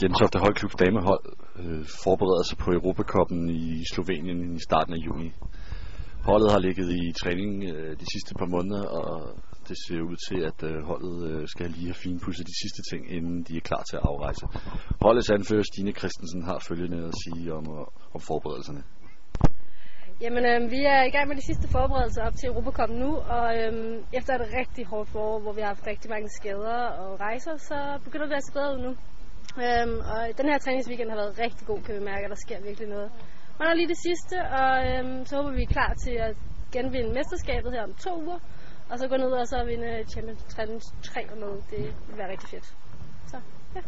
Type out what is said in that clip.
Gentofte Holdklubs damehold øh, forbereder sig på Europacupen i Slovenien i starten af juni. Holdet har ligget i træning øh, de sidste par måneder, og det ser ud til, at øh, holdet øh, skal lige have finpudset de sidste ting, inden de er klar til at afrejse. Holdets anfører Stine Christensen har følgende at sige om, øh, om forberedelserne. Jamen, øh, vi er i gang med de sidste forberedelser op til Europacupen nu, og øh, efter et rigtig hårdt forår, hvor vi har haft rigtig mange skader og rejser, så begynder det at se bedre ud nu. Øhm, og den her træningsweekend har været rigtig god, kan vi mærke, at der sker virkelig noget. Man er lige det sidste, og øhm, så håber vi er klar til at genvinde mesterskabet her om to uger. Og så gå ned og så vinde Champions Challenge 3 og noget. Det vil være rigtig fedt. Så, ja.